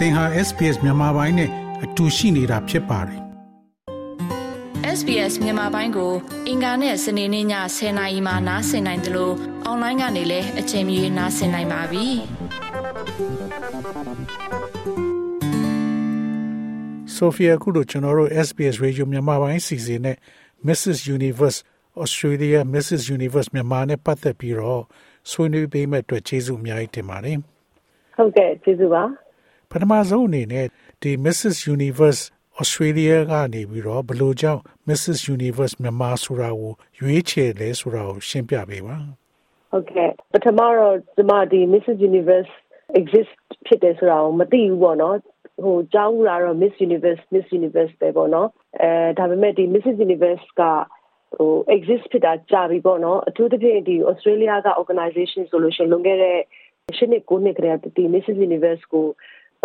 သင်ဟာ SPS မြန်မာပိုင်းနဲ့အတူရှိနေတာဖြစ်ပါတယ် SBS မြန်မာပိုင်းကို အင်ကာနဲ့စနေနေ့ည10:00နာရီမှနားဆင်နိုင်တယ်လို့အွန်လိုင်းကနေလည်းအချိန်မီနားဆင်နိုင်ပါပြီ။ဆိုဖီယာခုတို့ကျွန်တော်တို့ SBS Radio မြန်မာပိုင်းစီစဉ်နဲ့ Mrs Universe Australia Mrs Universe မြန်မာနဲ့ပတ်သက်ပြီးတော့ဆွေးနွေးပေးမဲ့အတွက်ကျေးဇူးအများကြီးတင်ပါတယ်။ဟုတ်ကဲ့ကျေးဇူးပါ။ ပထမဆုံးအနေနဲ့ဒီ Mrs Universe Australia ကနေပြီးတော့ဘလို့ကြောင့် Mrs Universe မြန်မာဆိုတာကိုရွေးချယ်လဲဆိုတာကိုရှင်းပြပေးပါဟုတ်ကဲ့ပထမတော့ဒီမှာဒီ Mrs Universe exist ဖြစ်တယ်ဆိုတာကိုမသိဘူးပေါ့နော်ဟိုကြောင်းလာတော့ Miss Universe Miss Universe ပဲပေါ့နော်အဲဒါပေမဲ့ဒီ Mrs Universe ကဟို exist ဖြစ်တာကြာပြီပေါ့နော်အထူးသဖြင့်ဒီ Australia က organization ဆိုလို့ရှိရင်လွန်ခဲ့တဲ့ရှစ်နှစ်ကိုနှစ်ကတည်းကဒီ Mrs Universe ကို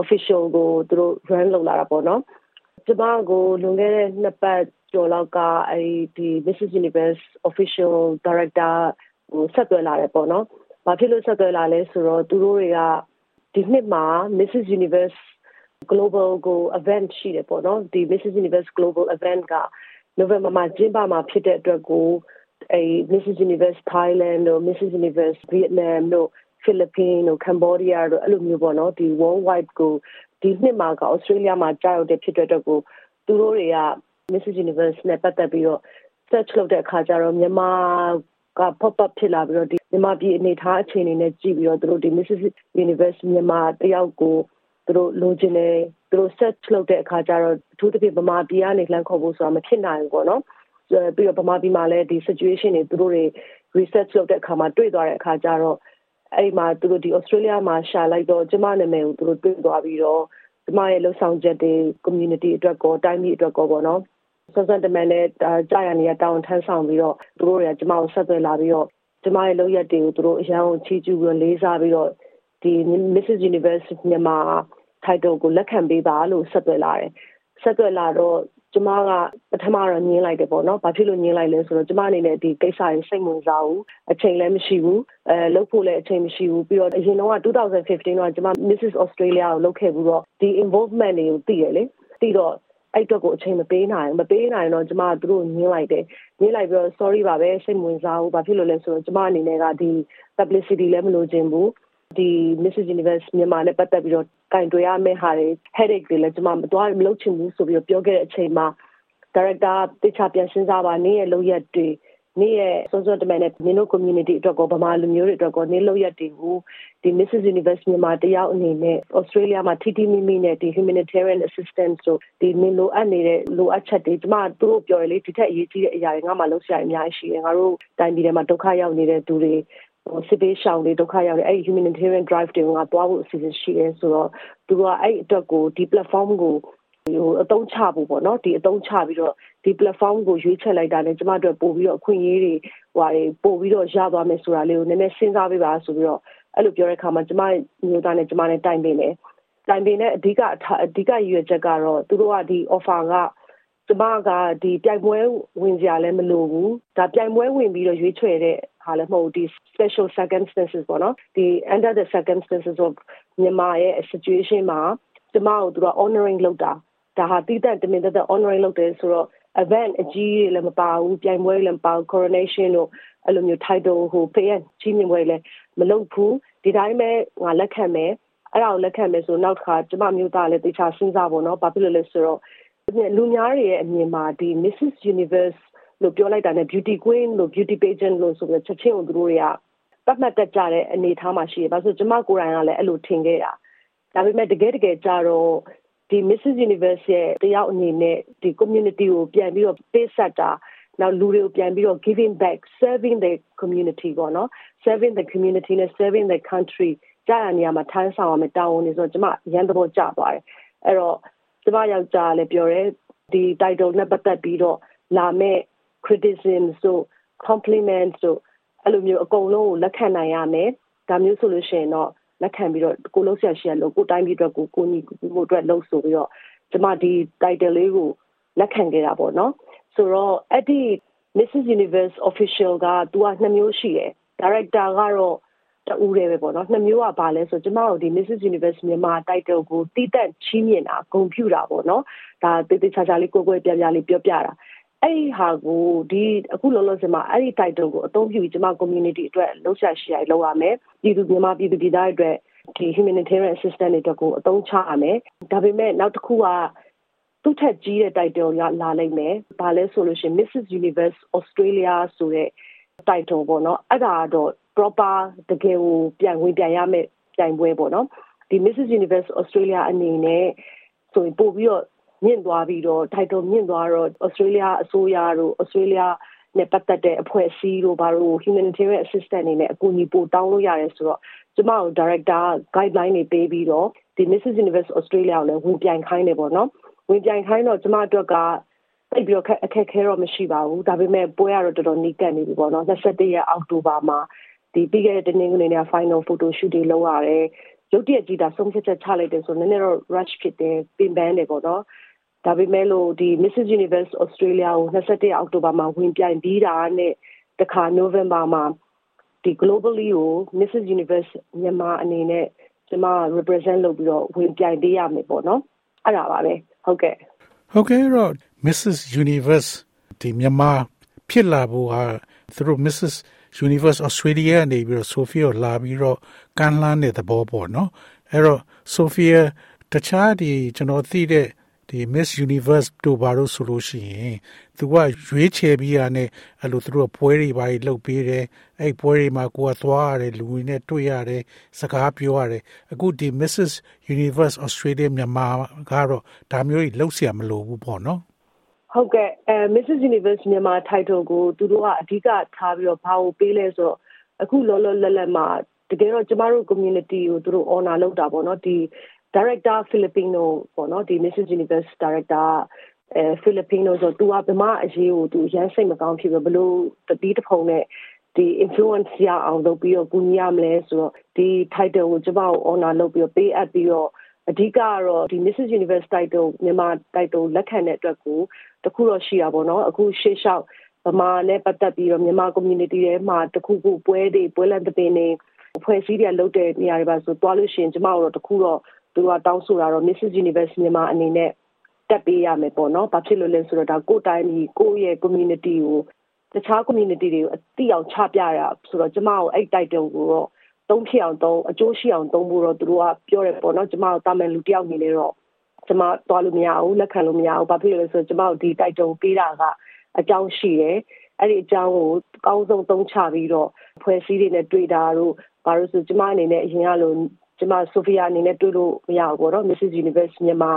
official ကိုသူတို့ run လုပ်လာတာပေါ့နော်ကျမကိုလွန်ခဲ့တဲ့နှစ်ပတ်ကျော်လောက်ကအဲဒီ Mrs Universe official director ကိုဆက်သွယ်လာတယ်ပေါ့နော်။ဘာဖြစ်လို့ဆက်သွယ်လာလဲဆိုတော့သူတို့တွေကဒီနှစ်မှာ Mrs Universe global ကို event ရှိတယ်ပေါ့နော်ဒီ Mrs Universe global event က November မှာကျင်းပမှာဖြစ်တဲ့အတွက်ကိုအဲ Mrs Universe Thailand တို့ Mrs Universe Vietnam တို့ ဖိလစ်ပင်းတို့ကမ်ဘောဒီးယားတို့အဲ့လိုမျိုးပေါ့နော်ဒီ worldwide ကိုဒီနှစ်မှာကဩစတြေးလျမှာကြာရောက်တဲ့ဖြစ်တဲ့အတွက်ကိုသူတို့တွေက Mrs Universe နဲ့ပတ်သက်ပြီးတော့ search လုပ်တဲ့အခါကျတော့မြန်မာက pop up ဖြစ်လာပြီးတော့ဒီမြန်မာပြည်အနေထားအခြေအနေနဲ့ကြည့်ပြီးတော့သူတို့ဒီ Mrs Universe မြန်မာတယောက်ကိုသူတို့လိုချင်တယ်သူတို့ search လုပ်တဲ့အခါကျတော့အထူးသဖြင့်ဗမာပြည်ကနေလှမ်းခေါ်ဖို့ဆိုတာမဖြစ်နိုင်ဘူးပေါ့နော်ပြီးတော့ဗမာပြည်မှာလည်းဒီ situation တွေသူတို့တွေ research လုပ်တဲ့အခါမှာတွေ့သွားတဲ့အခါကျတော့ အဲ့မှာသူတို့ဒီ Australia မှာရှာလိုက်တော့ကျမနာမည်ကိုသူတို့တွေ့သွားပြီးတော့ကျမရဲ့လှုပ်ဆောင်ချက်တွေ community အတွက်ကောတိုင်းပြည်အတွက်ကောပေါ့နော်ဆန်းဆန်းတမန်နဲ့ကြာရနေရတောင်းထမ်းဆောင်ပြီးတော့သူတို့တွေကကျမကိုဆက်သွယ်လာပြီးတော့ကျမရဲ့လုပ်ရက်တွေကိုသူတို့အရန်ကိုချီးကျူးပြီးလေးစားပြီးတော့ဒီ Mrs Universe မြန်မာ title ကိုလက်ခံပေးပါလို့ဆက်သွယ်လာတယ်ဆက်သွယ်လာတော့ ကျမကပထမတော့ညင်းလိုက်တယ်ပေါ့နော်။ဘာဖြစ်လို့ညင်းလိုက်လဲဆိုတော့ကျမအနေနဲ့ဒီကိစ္စကိုစိတ်ဝင်စားဘူး။အချိန်လည်းမရှိဘူး။အဲလုပ်ဖို့လည်းအချိန်မရှိဘူး။ပြီးတော့အရင်တော့2015တော့ကျမ Mrs Australia ကိုလုပ်ခဲ့ပြီးတော့ဒီ involvement တွေကိုသိရလေ။သိတော့အဲ့တော့ကိုအချိန်မပေးနိုင်မပေးနိုင်တော့ကျမတို့တို့ညင်းလိုက်တယ်ညင်းလိုက်ပြီးတော့ sorry ပါပဲစိတ်ဝင်စားဘူးဘာဖြစ်လို့လဲဆိုတော့ကျမအနေနဲ့ကဒီ publicity လည်းမလိုချင်ဘူးဒီ Mrs Universe မြန်မာနဲ့ပတ်သက်ပြီးတော့ ကင်တွယ်ရမယ့်ဟာတွေ headache တွေလည်းကျွန်မမသွားမလုပ်ချင်ဘူးဆိုပြီးတော့ပြောခဲ့တဲ့အချိန်မှာ director တခြားပြန်စဉ်းစားပါနေရဲ့လုပ်ရက်တွေနေ့ရဲ့စောစောတမန်နဲ့နင်တို့ community အတွက်ကောဗမာလူမျိုးတွေအတွက်ကောနေ့လောက်ရက်တွေကိုဒီ Mrs Universe မြန်မာတယောက်အနေနဲ့ Australia မှာထိထိမိမိနဲ့ဒီ humanitarian assistance တို့ဒီနင်လိုအပ်နေတဲ့လိုအပ်ချက်တွေကျမတို့ပြောရလေဒီထက်အရေးကြီးတဲ့အရာတွေငါမှလုပ်စရာအများကြီးရှိတယ်ငါတို့တိုင်းပြည်ထဲမှာဒုက္ခရောက်နေတဲ့သူတွေ စစ်ပေးရှောင်တွေဒုက္ခရောက်နေအဲ့ humanitarian drive တွေကိုငါတွားဖို့အစီအစဉ်ရှိတယ်ဆိုတော့သူကအဲ့အတွက်ကိုဒီ platform ကိုဟိုအတုံးချဖို့ပေါ့နော်ဒီအတုံးချပြီးတော့ဒီ platform ကိုရွေးချယ်လိုက်တာနဲ့ကျမတို့ပို့ပြီးတော့အခွင့်အရေးတွေဟိုဟာတွေပို့ပြီးတော့ရသွားမယ်ဆိုတာလေးကိုနည်းနည်းစဉ်းစားပေးပါဆိုပြီးတော့အဲ့လိုပြောတဲ့အခါမှာကျမမျိုးသားနဲ့ကျမနဲ့တိုင်ပင်တယ်တိုင်ပင်တဲ့အဓိကအဓိကရည်ရွယ်ချက်ကတော့သူတို့ကဒီ offer ကကျမကဒီပြိုင်ပွဲဝင်ကြလည်းမလိုဘူးဒါပြိုင်ပွဲဝင်ပြီးတော့ရွေးချယ်တဲ့ ဟာလည်းမဟုတ်ဒီ special circumstances ပေါ့နော်ဒီ under the circumstances of မြန်မာရဲ့ situation မှာကျမကိုသူက honoring လုပ်တာဒါဟာတိတက်တမင်တက် honoring လုပ်တယ်ဆိုတော့ event အကြီးတွေလည်းမပါဘူးပြိုင်ပွဲလည်းမပါဘူး coronation တို့အဲ့လိုမျိုး title ဟိုဖေးရကြီးမြင့်ပွဲလည်းမလုပ်ဘူးဒီတိုင်းပဲငါလက်ခံမယ်အဲ့ဒါကိုလက်ခံမယ်ဆိုနောက်တစ်ခါကျမမျိုးသားလည်းတေချာစဉ်းစားဖို့နော်ဘာဖြစ်လို့လဲဆိုတော့လူများတွေရဲ့အမြင်မှာဒီ Mrs Universe လို့ပြောလိုက်တာနဲ့ beauty queen လို့ beauty pageant လို့ဆိုပြီးချက်ချင်းကိုသူတို့တွေကတတ်မှတ်တတ်ကြတဲ့အနေအထားမှာရှိတယ်။ဘာလို့ကျမကိုယ်တိုင်ကလည်းအဲ့လိုထင်ခဲ့တာ။ဒါပေမဲ့တကယ်တကယ်ကြတော့ဒီ Mrs Universe ရဲ့တယောက်အနေနဲ့ဒီ community ကိုပြန်ပြီးတော့ပေးဆက်တာနောက်လူတွေကိုပြန်ပြီးတော့ giving back serving the community ပေါ့နော် serving the community နဲ့ serving the country ကြာရနေရမှာထမ်းဆောင်ရမယ်တာဝန်နေဆိုတော့ကျမရန်သဘောကျသွားတယ်အဲ့တော့ကျမယောက်ျားလည်းပြောတယ်ဒီ title နဲ့ပတ်သက်ပြီးတော့လာမဲ့ criticism တို့ compliments တို့အဲ့လိုမျိုးအကုန်လုံးကိုလက်ခံနိုင်ရမယ်ဒါမျိုးဆိုလို့ရှိရင်တော့လက်ခံပြီးတော့ကိုလုံးဆရာရှိရလို့ကိုတိုင်းပြည်အတွက်ကိုကိုညီကိုအတွက်လှုပ်ဆိုပြီးတော့ကျမဒီ title လေးကိုလက်ခံခဲ့တာပေါ့နော်ဆိုတော့အဲ့ဒီ Mrs Universe official ကသူကနှစ်မျိုးရှိတယ် director ကတော့တူတယ်ပဲပေါ့နော်နှစ်မျိုးကဘာလဲဆိုကျမတို့ဒီ Mrs Universe မြန်မာ title ကိုတည်တတ်ချီးမြှင့်တာဂုဏ်ပြုတာပေါ့နော်ဒါတေးသေးချာချာလေးကိုကိုယ်ပြပြလေးပြောပြတာ အဲ့ဒီဟာကိုဒီအခုလောလောဆယ်မှာအဲ့ဒီ title ကိုအသုံးပြုပြီးကျမ community အတွက်လှုပ်ရှားရှိရလောက်ရမယ်ပြည်သူမြန်မာပြည်သူပြည်သားတွေအတွက်ဒီ humanitarian assistance တွေအတွက်ကိုအသုံးချရမယ်ဒါပေမဲ့နောက်တစ်ခုကသူ့ထက်ကြီးတဲ့ title ရလာလိမ့်မယ်။ဘာလဲဆိုလို့ရှိရင် Mrs Universe Australia ဆိုတဲ့ title ပေါ့နော်။အဲ့ဒါတော့ proper တကယ်ကိုပြန်ဝင်ပြန်ရမယ်ပြိုင်ပွဲပေါ့နော်။ဒီ Mrs Universe Australia အနေနဲ့ဆိုရင်ပို့ပြီးတော့ မြင့်သွားပြီးတော့ title မြင့်သွားတော့ Australia အစိုးရတို့ Australia နဲ့ပတ်သက်တဲ့အဖွဲ့အစည်းတို့ဘာလို့ humanitarian assistant အနေနဲ့အကူအညီပို့တောင်းလို့ရတယ်ဆိုတော့ကျမတို့ director guideline တွေပေးပြီးတော့ဒီ Mrs Universe Australia ကိုလည်းဝင်ပြိုင်ခိုင်းတယ်ပေါ့နော်ဝင်ပြိုင်ခိုင်းတော့ကျမအတွက်ကတိတ်ပြီးတော့အခက်ခဲတော့မရှိပါဘူးဒါပေမဲ့ပွဲကတော့တော်တော်နီးကပ်နေပြီပေါ့နော်21ရက်အောက်တိုဘာမှာဒီပြီးခဲ့တဲ့တနင်္ဂနွေနေ့ final photo shoot တွေလုပ်ရတယ်ရုပ်တရက်ကြီးတာဆုံးဖြတ်ချက်ချလိုက်တယ်ဆိုတော့နည်းနည်းတော့ rush ဖြစ်တယ်ပင်ပန်းတယ်ပေါ့နော် ဒါပေမဲ့လို့ဒီ Mrs Universe Australia ကို21အောက်တိုဘာမှာဝင်ပြိုင်ပြီးတာနဲ့တခါ November မှာဒီ globally ကို Mrs Universe မြန်မာအနေနဲ့ကျမ represent လုပ်ပြီးတော့ဝင်ပြိုင်ပေးရမယ်ပေါ့နော်အဲ့ဒါပါပဲဟုတ်ကဲ့ဟုတ်ကဲ့တော့ Mrs Universe ဒီမြန်မာဖြစ်လာဖို့ဟာသူတို့ Mrs Universe Australia နေပြီးတော့ Sophia လာပြီးတော့ကမ်းလှမ်းတဲ့သဘောပေါ့နော်အဲ့တော့ Sophia တခြားဒီကျွန်တော်သိတဲ့ ဒီ Miss Universe တို့ဘာလို့ဆိုလို့ရှိရင်သူကရွေးချယ်ပြီးရတဲ့အဲ့လိုသူတို့ပွဲတွေဘာတွေလုပ်ပေးတယ်အဲ့ပွဲတွေမှာကိုကသွားရတယ်လူတွေနဲ့တွေ့ရတယ်စကားပြောရတယ်အခုဒီ Mrs Universe Australia မြန်မာကတော့ဒါမျိုးကြီးလှုပ်ရှားမလို့ဘူးပေါ့နော်ဟုတ်ကဲ့အဲ Mrs Universe မြန်မာ title ကိုသူတို့ကအဓိကထားပြီးတော့ဘာကိုပေးလဲဆိုတော့အခုလောလောလတ်လတ်မှာတကယ်တော့ကျမတို့ community ကိုသူတို့ honor လုပ်တာပေါ့နော်ဒီ director Filipino ပေါ့နော်ဒီ Mrs Universe director အဲ Filipino ဆိုသူကဗမာအရေးကိုသူရမ်းစိတ်မကောင်းဖြစ်ပြီးဘလို့တတိတဖုံနဲ့ဒီ influence ရအောင်လုပ်ပြီးတော့ကူညီရမလဲဆိုတော့ဒီ title ကိုကျမကို honor လုပ်ပြီးတော့ပေးအပ်ပြီးတော့အဓိကကတော့ဒီ Mrs Universe title မြန်မာ title လက်ခံတဲ့အတွက်ကိုတခုတော့ရှိတာပေါ့နော်အခုရှေ့လျှောက်ဗမာနဲ့ပတ်သက်ပြီးတော့မြန်မာ community ထဲမှာတခုခုပွဲတွေပွဲလန့်တဲ့ပင်တွေအဖွဲ့အစည်းတွေလုပ်တဲ့နေရာတွေပါဆိုတွားလို့ရှိရင်ကျမတို့တော့တခုတော့ သူကတောင်းဆိုတာတော့ Mrs Universe မြန်မာအနေနဲ့တက်ပေးရမယ်ပေါ့နော်။ဘာဖြစ်လို့လဲဆိုတော့ဒါကိုယ်တိုင်းပြည်ကိုယ့်ရဲ့ community ကိုတခြား community တွေကိုအတိအောင်ချပြရဆိုတော့ကျမတို့အဲ့ title ကိုတော့သုံးဖြစ်အောင်သုံးအကျိုးရှိအောင်သုံးဖို့တော့သူတို့ကပြောတယ်ပေါ့နော်ကျမတို့တာမန်လူတယောက်နေလေတော့ကျမသွားလို့မရဘူးလက်ခံလို့မရဘူးဘာဖြစ်လို့လဲဆိုတော့ကျမတို့ဒီ title ပေးတာကအကြောင်းရှိတယ်အဲ့ဒီအကြောင်းကိုအကောင်းဆုံးသုံးချပြီးတော့ဖွဲ့စည်းတွေနဲ့တွေ့တာတို့ဘာလို့ဆိုကျမအနေနဲ့အရင်ကလို့ ကျမဆိုဖီယာအနေနဲ့တွေ့လို့မရဘူးပေါ့နော် Mrs Universe မြန်မာ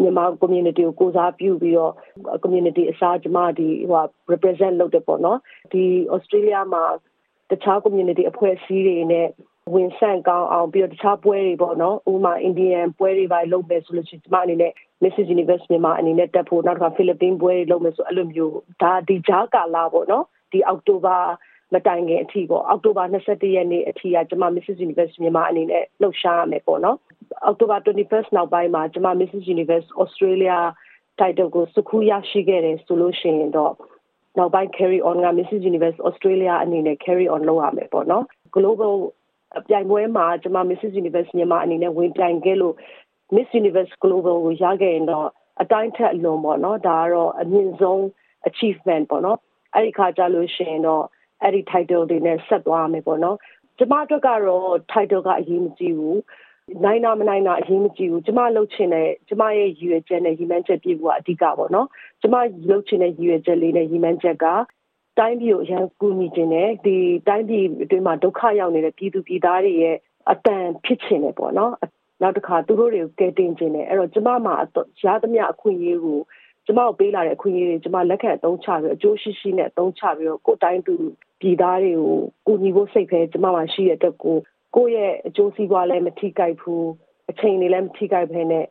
မြန်မာ community ကိုကိုစားပြုပြီးတော့ community အစားကျမဒီဟို represent လုပ်တယ်ပေါ့နော်ဒီ Australia မှာတခြား community အဖွဲ့အစည်းတွေနဲ့ဝင်ဆန့်ကောင်းအောင်ပြီးတော့တခြားပွဲတွေပေါ့နော်ဥပမာ Indian ပွဲတွေပါလုပ်မယ်ဆိုလို့ရှိရင်ကျမအနေနဲ့ Mrs Universe မြန်မာအနေနဲ့တက်ဖို့နောက်တစ်ခါ Philippine ပွဲတွေလုပ်မယ်ဆိုအဲ့လိုမျိုးဒါဒီဂျာကာလာပေါ့နော်ဒီအောက်တိုဘာ မတိုင်ခင်အထိပေါ့အောက်တိုဘာ21ရက်နေ့အထိကကျွန်မ Mrs Universe မြန်မာအနေနဲ့လှုပ်ရှားရမယ်ပေါ့နော်အောက်တိုဘာ 21st နောက်ပိုင်းမှာကျွန်မ Mrs Universe Australia title ကိုစုခုရရှိခဲ့တယ်ဆိုလို့ရှိရင်တော့နောက်ပိုင်း carry on က Mrs Universe Australia အနေနဲ့ carry on လုပ်ရမယ်ပေါ့နော် global ပြိုင်ပွဲမှာကျွန်မ Mrs Universe မြန်မာအနေနဲ့ဝင်ပြိုင်ခဲ့လို့ Miss Universe Global ကိုရခဲ့ရင်တော့အတိုင်းထက်အလွန်ပေါ့နော်ဒါကတော့အမြင့်ဆုံး achievement ပေါ့နော်အဲ့ဒီခါကြလို့ရှိရင်တော့ အဲ့ဒီ title တွေနဲ့ဆက်သွားမယ်ပေါ့နော်ကျမအတွက်ကတော့ title ကအရေးမကြီးဘူးနိုင်နာမနိုင်နာအရေးမကြီးဘူးကျမလှုပ်ချင်တဲ့ကျမရဲ့ရည်ရွယ်ချက်နဲ့ရည်မှန်းချက်ပြည့်ဖို့ကအဓိကပေါ့နော်ကျမလှုပ်ချင်တဲ့ရည်ရွယ်ချက်လေးနဲ့ရည်မှန်းချက်ကတိုင်းပြည်ကိုအရန်ကူညီခြင်းနဲ့ဒီတိုင်းပြည်အတွင်းမှာဒုက္ခရောက်နေတဲ့ပြည်သူပြည်သားတွေရဲ့အတန်ဖြစ်ခြင်းနဲ့ပေါ့နော်နောက်တစ်ခါသူတို့တွေကိုကယ်တင်ခြင်းနဲ့အဲ့တော့ကျမမှာရသမျှအခွင့်အရေးကိုကျမကိုပေးလာတဲ့အခွင့်အရေးတွေကျမလက်ခံအသုံးချပြီးအကျိုးရှိရှိနဲ့အသုံးချပြီးတော့ကိုယ်တိုင်းသူ ပြည်သားတွေကိုကူညီဖို့စိတ်ပဲကျမမှာရှိတဲ့အတွက်ကိုကိုယ့်ရဲ့အကျိုးစီးပွားလည်းမထိခိုက်ဘူးအချိန်တွေလည်းမထိခိုက်ဘဲနဲ့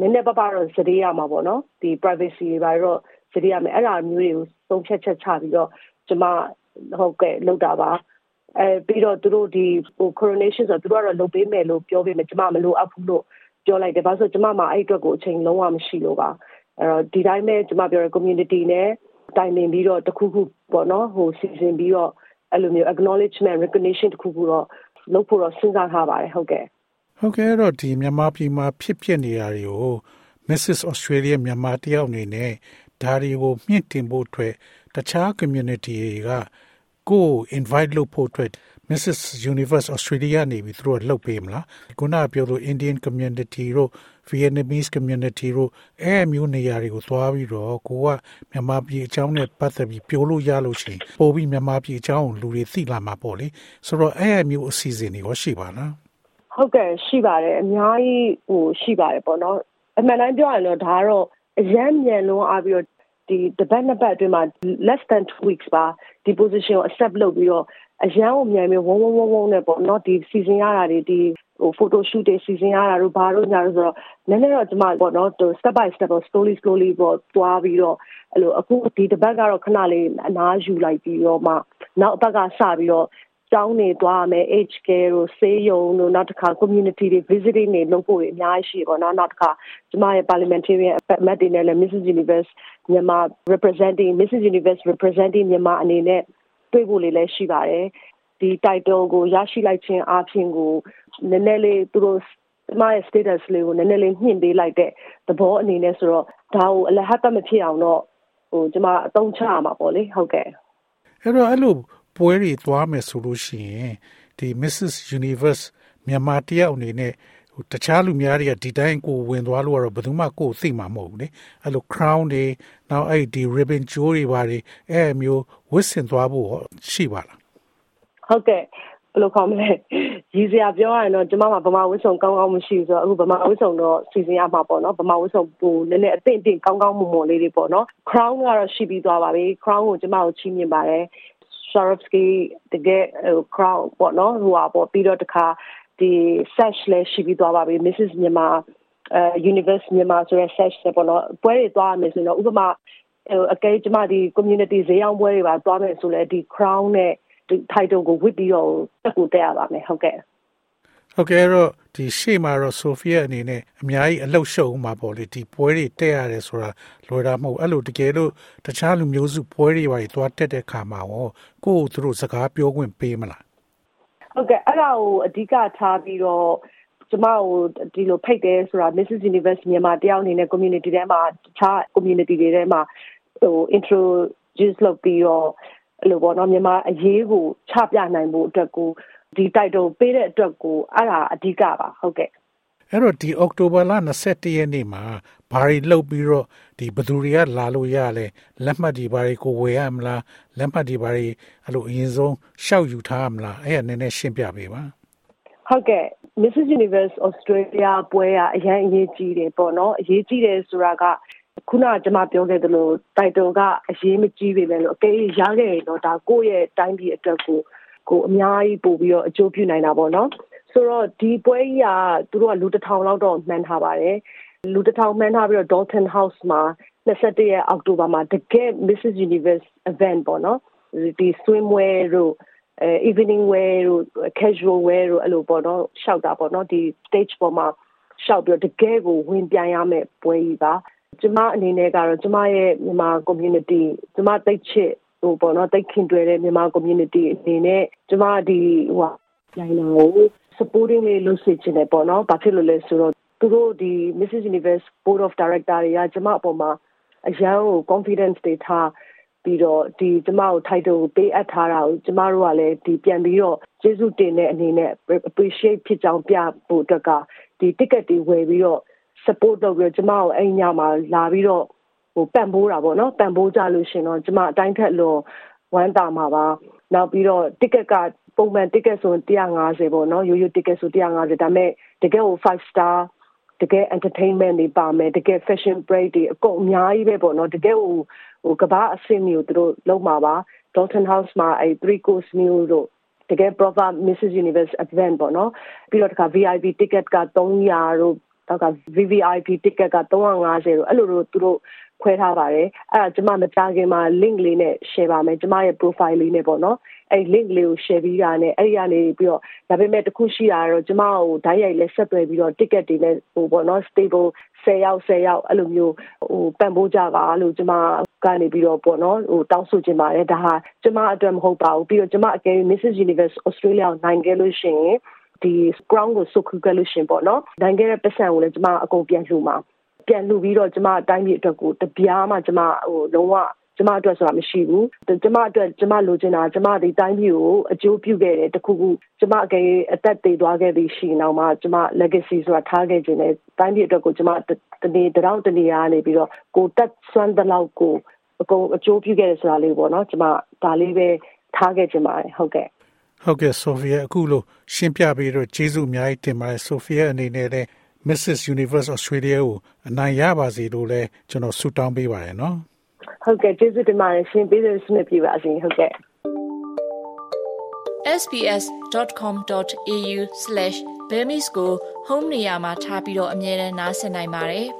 နည်းနည်းပါးပါတော့စတေးရမှာပေါ့နော်ဒီ privacy တွေပါတော့စတေးရမယ်အဲ့ဒါမျိုးတွေကိုသုံးဖြတ်ချက်ချပြီးတော့ကျမဟုတ်ကဲ့လောက်တာပါအဲပြီးတော့သူတို့ဒီဟို coronation ဆိုတော့သူတို့ကတော့လုပ်ပေးမယ်လို့ပြောပေးမယ်ကျမမလိုအပ်ဘူးလို့ပြောလိုက်တယ်ဘာလို့ဆိုကျမမှာအဲ့အတွက်ကိုအချိန်လုံးဝမရှိလို့ပါအဲ့တော့ဒီတိုင်းပဲကျမပြောရ community နဲ့ တိုင်ပင်ပြီးတော့တခုခုပေါ့နော်ဟိုစီစဉ်ပြီးတော့အဲ့လိုမျိုး acknowledgement recognition တခုခုတော့လုပ်ဖို့တော့စဉ်းစားထားပါတယ်ဟုတ်ကဲ့ဟုတ်ကဲ့တော့ဒီမြန်မာပြည်မှာဖြစ်ဖြစ်နေရတွေကို Mrs Australia မြန်မာတယောက်အနေနဲ့ဒါတွေကိုမြင့်တင်ဖို့အတွက်တခြား community တွေကကို invite လုပ်ဖို့အတွက် Mrs Universe Australia နေပြီးသူတို့လှုပ်ပေးမလားခုနပြောလို့ Indian community တို့ Vietnamese community တို့အဲမျိုးနေရာတွေကိုသွားပြီးတော့ကိုကမြန်မာပြည်အကြောင်းနဲ့ပတ်သက်ပြီးပြောလို့ရလို့ရှိရင်ပို့ပြီးမြန်မာပြည်အကြောင်းကိုလူတွေသိလာမှာပေါ့လေဆိုတော့အဲမျိုးအစီအစဉ်တွေရောရှိပါလားဟုတ်ကဲ့ရှိပါတယ်အများကြီးဟိုရှိပါတယ်ပေါ့နော်အမှန်တမ်းပြောရရင်တော့ဒါကတော့အရန်မြန်လုံးအားပြီးတော့ဒီတပတ်နှစ်ပတ်အတွင်းမှာ less than 2 weeks ပါဒီ position ကို accept လုပ်ပြီးတော့ အရန်ကိုမြန်ပြီးဝုန်းဝုန်းဝုန်းဝုန်းနဲ့ပေါ့နော်ဒီစီစဉ်ရတာတွေဒီဟို photo shoot တွေစီစဉ်ရတာတို့ဘာလို့ညာလို့ဆိုတော့နည်းနည်းတော့ကျမပေါ့နော် step by step slowly slowly ပေါ့တွားပြီးတော့အဲ့လိုအခုဒီတစ်ပတ်ကတော့ခဏလေးအနားယူလိုက်ပြီးတော့မှနောက်အပတ်ကစပြီးတော့ကျောင်းနေသွားရမယ် age care တို့ဆေးရုံတို့နောက်တစ်ခါ community တွေ visiting တွေလုပ်ဖို့အများကြီးရှိပေါ့နော်နောက်တစ်ခါကျမရဲ့ parliamentarian အမတ်တွေနဲ့လည်း Mrs Universe မြန်မာ representing Mrs Universe representing မြန်မာအနေနဲ့ တွေ့ဖို့လေးလည်းရှိပါတယ်ဒီ title ကိုရရှိလိုက်ခြင်းအပြင်ကိုနည်းနည်းလေးသူတို့ကျမရဲ့ status လေးကိုနည်းနည်းလေးညှင့်ပေးလိုက်တဲ့သဘောအနေနဲ့ဆိုတော့ဒါကိုအလဟတ်တမဖြစ်အောင်တော့ဟိုကျမအသုံးချရမှာပေါ့လေဟုတ်ကဲ့အဲ့တော့အဲ့လိုပွဲတွေသွားမယ်ဆိုလို့ရှိရင်ဒီ Mrs Universe မြန်မာတယောက်အနေနဲ့ ဟိုတခြားလူများတွေကဒီတိုင်းကိုဝင်သွားလို့ကတော့ဘယ်သူမှကိုယ်သိမှာမဟုတ်ဘူးလေအဲ့လို crown တွေနောက်အဲ့ဒီ ribbon ကြိုးတွေပါတယ်အဲ့မျိုးဝစ်ဆင်သွားဖို့ရှိပါလားဟုတ်ကဲ့ဘယ်လိုခေါ်မလဲရည်စရာပြောရရင်တော့ကျမမှာဗမာဝစ်စုံကောင်းကောင်းမရှိဘူးဆိုတော့အခုဗမာဝစ်စုံတော့စီစဉ်ရမှာပေါ့နော်ဗမာဝစ်စုံပူနည်းနည်းအသင့်အင့်ကောင်းကောင်းမွန်မွန်လေးတွေပေါ့နော် crown ကတော့ရှိပြီးသွားပါပြီ crown ကိုကျမကိုချီးမြှင့်ပါတယ် Swarovski တကယ် crown ပေါ့နော်ဟိုပါပေါ့ပြီးတော့တခါ ဒီ sash လည်းရှိပြီးသွားပါပြီ Mrs မြန်မာအဲ Universe မြန်မာဆိုတဲ့ sash လည်းပေါ့နော်ပွဲတွေသွားရမယ်ဆိုတော့ဥပမာအကဲကျမဒီ community ဈေးရောင်းပွဲတွေပါသွားမယ်ဆိုလဲဒီ crown နဲ့ဒီ title ကိုဝစ်ပြီးတော့တက်ကိုတက်ရပါမယ်ဟုတ်ကဲ့ဟုတ်ကဲ့တော့ဒီရှေ့မှာတော့ဆိုဖီယာအနေနဲ့အများကြီးအလှုပ်ရှုပ်မှာပေါ့လေဒီပွဲတွေတက်ရတယ်ဆိုတာလွယ်တာမဟုတ်အဲ့လိုတကယ်လို့တခြားလူမျိုးစုပွဲတွေပါသွားတက်တဲ့ခါမှာရောကိုယ့်ကိုသူတို့စကားပြောခွင့်ပေးမလား ဟုတ်ကဲ့အဲ့ဒါကိုအဓိကထားပြီးတော့ကျမကိုဒီလိုဖိတ်တယ်ဆိုတာ Mrs Universe မြန်မာတယောက်အနေနဲ့ community ထဲမှာတခြား community တွေထဲမှာဟို introduce လုပ်ပြီးတော့အဲ့လိုပေါ့နော်မြန်မာအရေးကိုချပြနိုင်ဖို့အတွက်ကိုဒီ title ပေးတဲ့အတွက်ကိုအဲ့ဒါအဓိကပါဟုတ်ကဲ့ အဲ့တော့ဒီအောက်တိုဘာလ21ရက်နေ့မှာဘာတွေလှုပ်ပြီးတော့ဒီဘသူတွေကလာလို့ရလဲလက်မှတ်ဒီဘာတွေကိုဝယ်ရမလားလက်မှတ်ဒီဘာတွေအဲ့လိုအရင်ဆုံးရှောက်ယူထားမလားအဲ့ဒါနည်းနည်းရှင်းပြပေးပါဟုတ်ကဲ့ Mrs Universe Australia ပွဲကအရင်အရေးကြီးတယ်ပေါ့နော်အရေးကြီးတယ်ဆိုတာကခုနကကျွန်မပြောခဲ့သလို title ကအရေးမကြီးပေမဲ့လို့အကယ်ရခဲ့ရင်တော့ဒါကိုယ့်ရဲ့တိုင်းပြည်အတွက်ကိုကိုအများကြီးပို့ပြီးတော့အကျိုးပြုနိုင်တာပေါ့နော် ဆိုတော့ဒီပွဲကြီးကသူတို့ကလူတစ်ထောင်လောက်တော့မှန်းထားပါတယ်လူတစ်ထောင်မှန်းထားပြီးတော့ Dalton House မှာ21ရက်အောက်တိုဘာမှာတကယ် Mrs Universe event ပေါ့နော်ဒီ swimwear တို့အဲ evening wear တို့ casual wear တို့အဲ့လိုပေါ့နော်ရှောက်တာပေါ့နော်ဒီ stage ပေါ်မှာရှောက်ပြီးတော့တကယ်ကိုဝင်ပြန်ရမယ့်ပွဲကြီးပါကျမအနေနဲ့ကတော့ကျမရဲ့မြန်မာ community ကျမသိချစ်ဟိုပေါ့နော်တိတ်ခင်တွေ့တဲ့မြန်မာ community အနေနဲ့ကျမဒီဟိုရိုင်းတာကို supporting လေးလုပ်စေချင်တယ်ပေါ့နော်ဘာဖြစ်လို့လဲဆိုတော့သူတို့ဒီ Mrs Universe Board of Director တွေကကျမအပေါ်မှာအရန်ကို confidence တွေထားပြီးတော့ဒီကျမကို title ကိုပေးအပ်ထားတာကိုကျမတို့ကလည်းဒီပြန်ပြီးတော့ကျေးဇူးတင်တဲ့အနေနဲ့ appreciate ဖြစ်ကြောင်းပြဖို့အတွက်ကဒီ ticket တွေဝယ်ပြီးတော့ support လုပ်ပြီးတော့ကျမကိုအဲ့ညမှာလာပြီးတော့ဟိုပံ့ပိုးတာပေါ့နော်ပံ့ပိုးကြလို့ရှင်တော့ကျမအတိုင်းထက်လို့ဝမ်းတာမှာပါနောက်ပြီးတော့ ticket က ပုံမှန် ticket ဆို150ပေါ့နော်ရိုးရိုး ticket ဆို150ဒါပေမဲ့တကယ်ဟို5 star တကယ် entertainment တွေပါမယ်တကယ် fashion break တွေအကုန်အများကြီးပဲပေါ့နော်တကယ်ဟိုဟိုကဘာအဆင့်မျိုးတို့လုံးမှာပါ Dalton House မှာအဲ3 course meal တို့တကယ် proper Mrs Universe event ပေါ့နော်ပြီးတော့တခါ VIP ticket က300တို့တော့က VVIP ticket က350တို့အဲ့လိုတို့သူတို့ခွဲထားပါတယ်အဲ့ဒါကျမမကြခင်မှာ link လေးနဲ့ share ပါမယ်ကျမရဲ့ profile လေးနဲ့ပေါ့နော် အဲ့ link လေးကို share ပြီးတာနဲ့အဲ့ဒီကနေပြီးတော့ဒါပေမဲ့တခုရှိတာတော့ကျမကိုဓာတ်ရိုက်လဲဆက်သွယ်ပြီးတော့ ticket တွေနဲ့ဟိုပေါ့နော် stable 10ရောက်10ရောက်အဲ့လိုမျိုးဟိုပံ့ပိုးကြပါလို့ကျမကနေပြီးတော့ပေါ့နော်ဟိုတောင်းဆိုချင်ပါတယ်ဒါဟာကျမအတွက်မဟုတ်ပါဘူးပြီးတော့ကျမအကယ် Mrs Universe Australia ကိုနိုင်ခဲ့လို့ရှိရင်ဒီ ground ကိုစုခုခဲ့လို့ရှင်ပေါ့နော်နိုင်ခဲ့တဲ့ပတ်စံကိုလည်းကျမအကုန်ပြန်လှူမှာပြန်လှူပြီးတော့ကျမအတိုင်းပြည်အတွက်ကိုတပြားမှကျမဟိုလုံးဝ ကျမအတွက်ဆိုတာမရှိဘူးကျမအတွက်ကျမလိုချင်တာကျမဒီတိုင်းပြည်ကိုအကျိုးပြုခဲ့တယ်တခုခုကျမအကယ်အသက်သေးသွားခဲ့ပြီးရှိနောက်မှာကျမ legacy ဆိုတာထားခဲ့ခြင်းနဲ့တိုင်းပြည်အတွက်ကိုကျမတနေ့တရောင်းတနေ့အားနေပြီးတော့ကိုတက်ဆွမ်းတဲ့လောက်ကိုအကုန်အကျိုးပြုခဲ့တယ်ဆိုတာလေးပေါ့နော်ကျမဒါလေးပဲထားခဲ့ခြင်းပါတယ်ဟုတ်ကဲ့ဟုတ်ကဲ့ဆိုဖီယာအခုလိုရှင်းပြပြီးတော့ကျေးဇူးအများကြီးတင်ပါတယ်ဆိုဖီယာအနေနဲ့လည်း Mrs Universe Australia ကိုအနိုင်ရပါစေလို့လည်းကျွန်တော်ဆုတောင်းပေးပါတယ်နော် ဟုတ်ကဲ့ကျေးဇူးတင်ပါတယ်ရှင်ပေးတဲ့စနစ်ပြပါစေဟုတ်ကဲ့ sbs.com.au/bemis ကို home နေရာမှာထားပြီးတော့အမြဲတမ်းနှာစင်နိုင်ပါတယ်။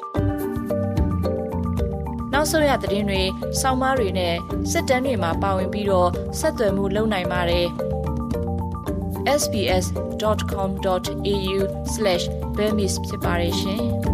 နောက်ဆုံးရသတင်းတွေ၊စောင်းမားတွေနဲ့စစ်တမ်းတွေမှာပါဝင်ပြီးတော့ဆက်သွယ်မှုလုပ်နိုင်ပါတယ်။ sbs.com.au/bemis ဖြစ်ပါတယ်ရှင်။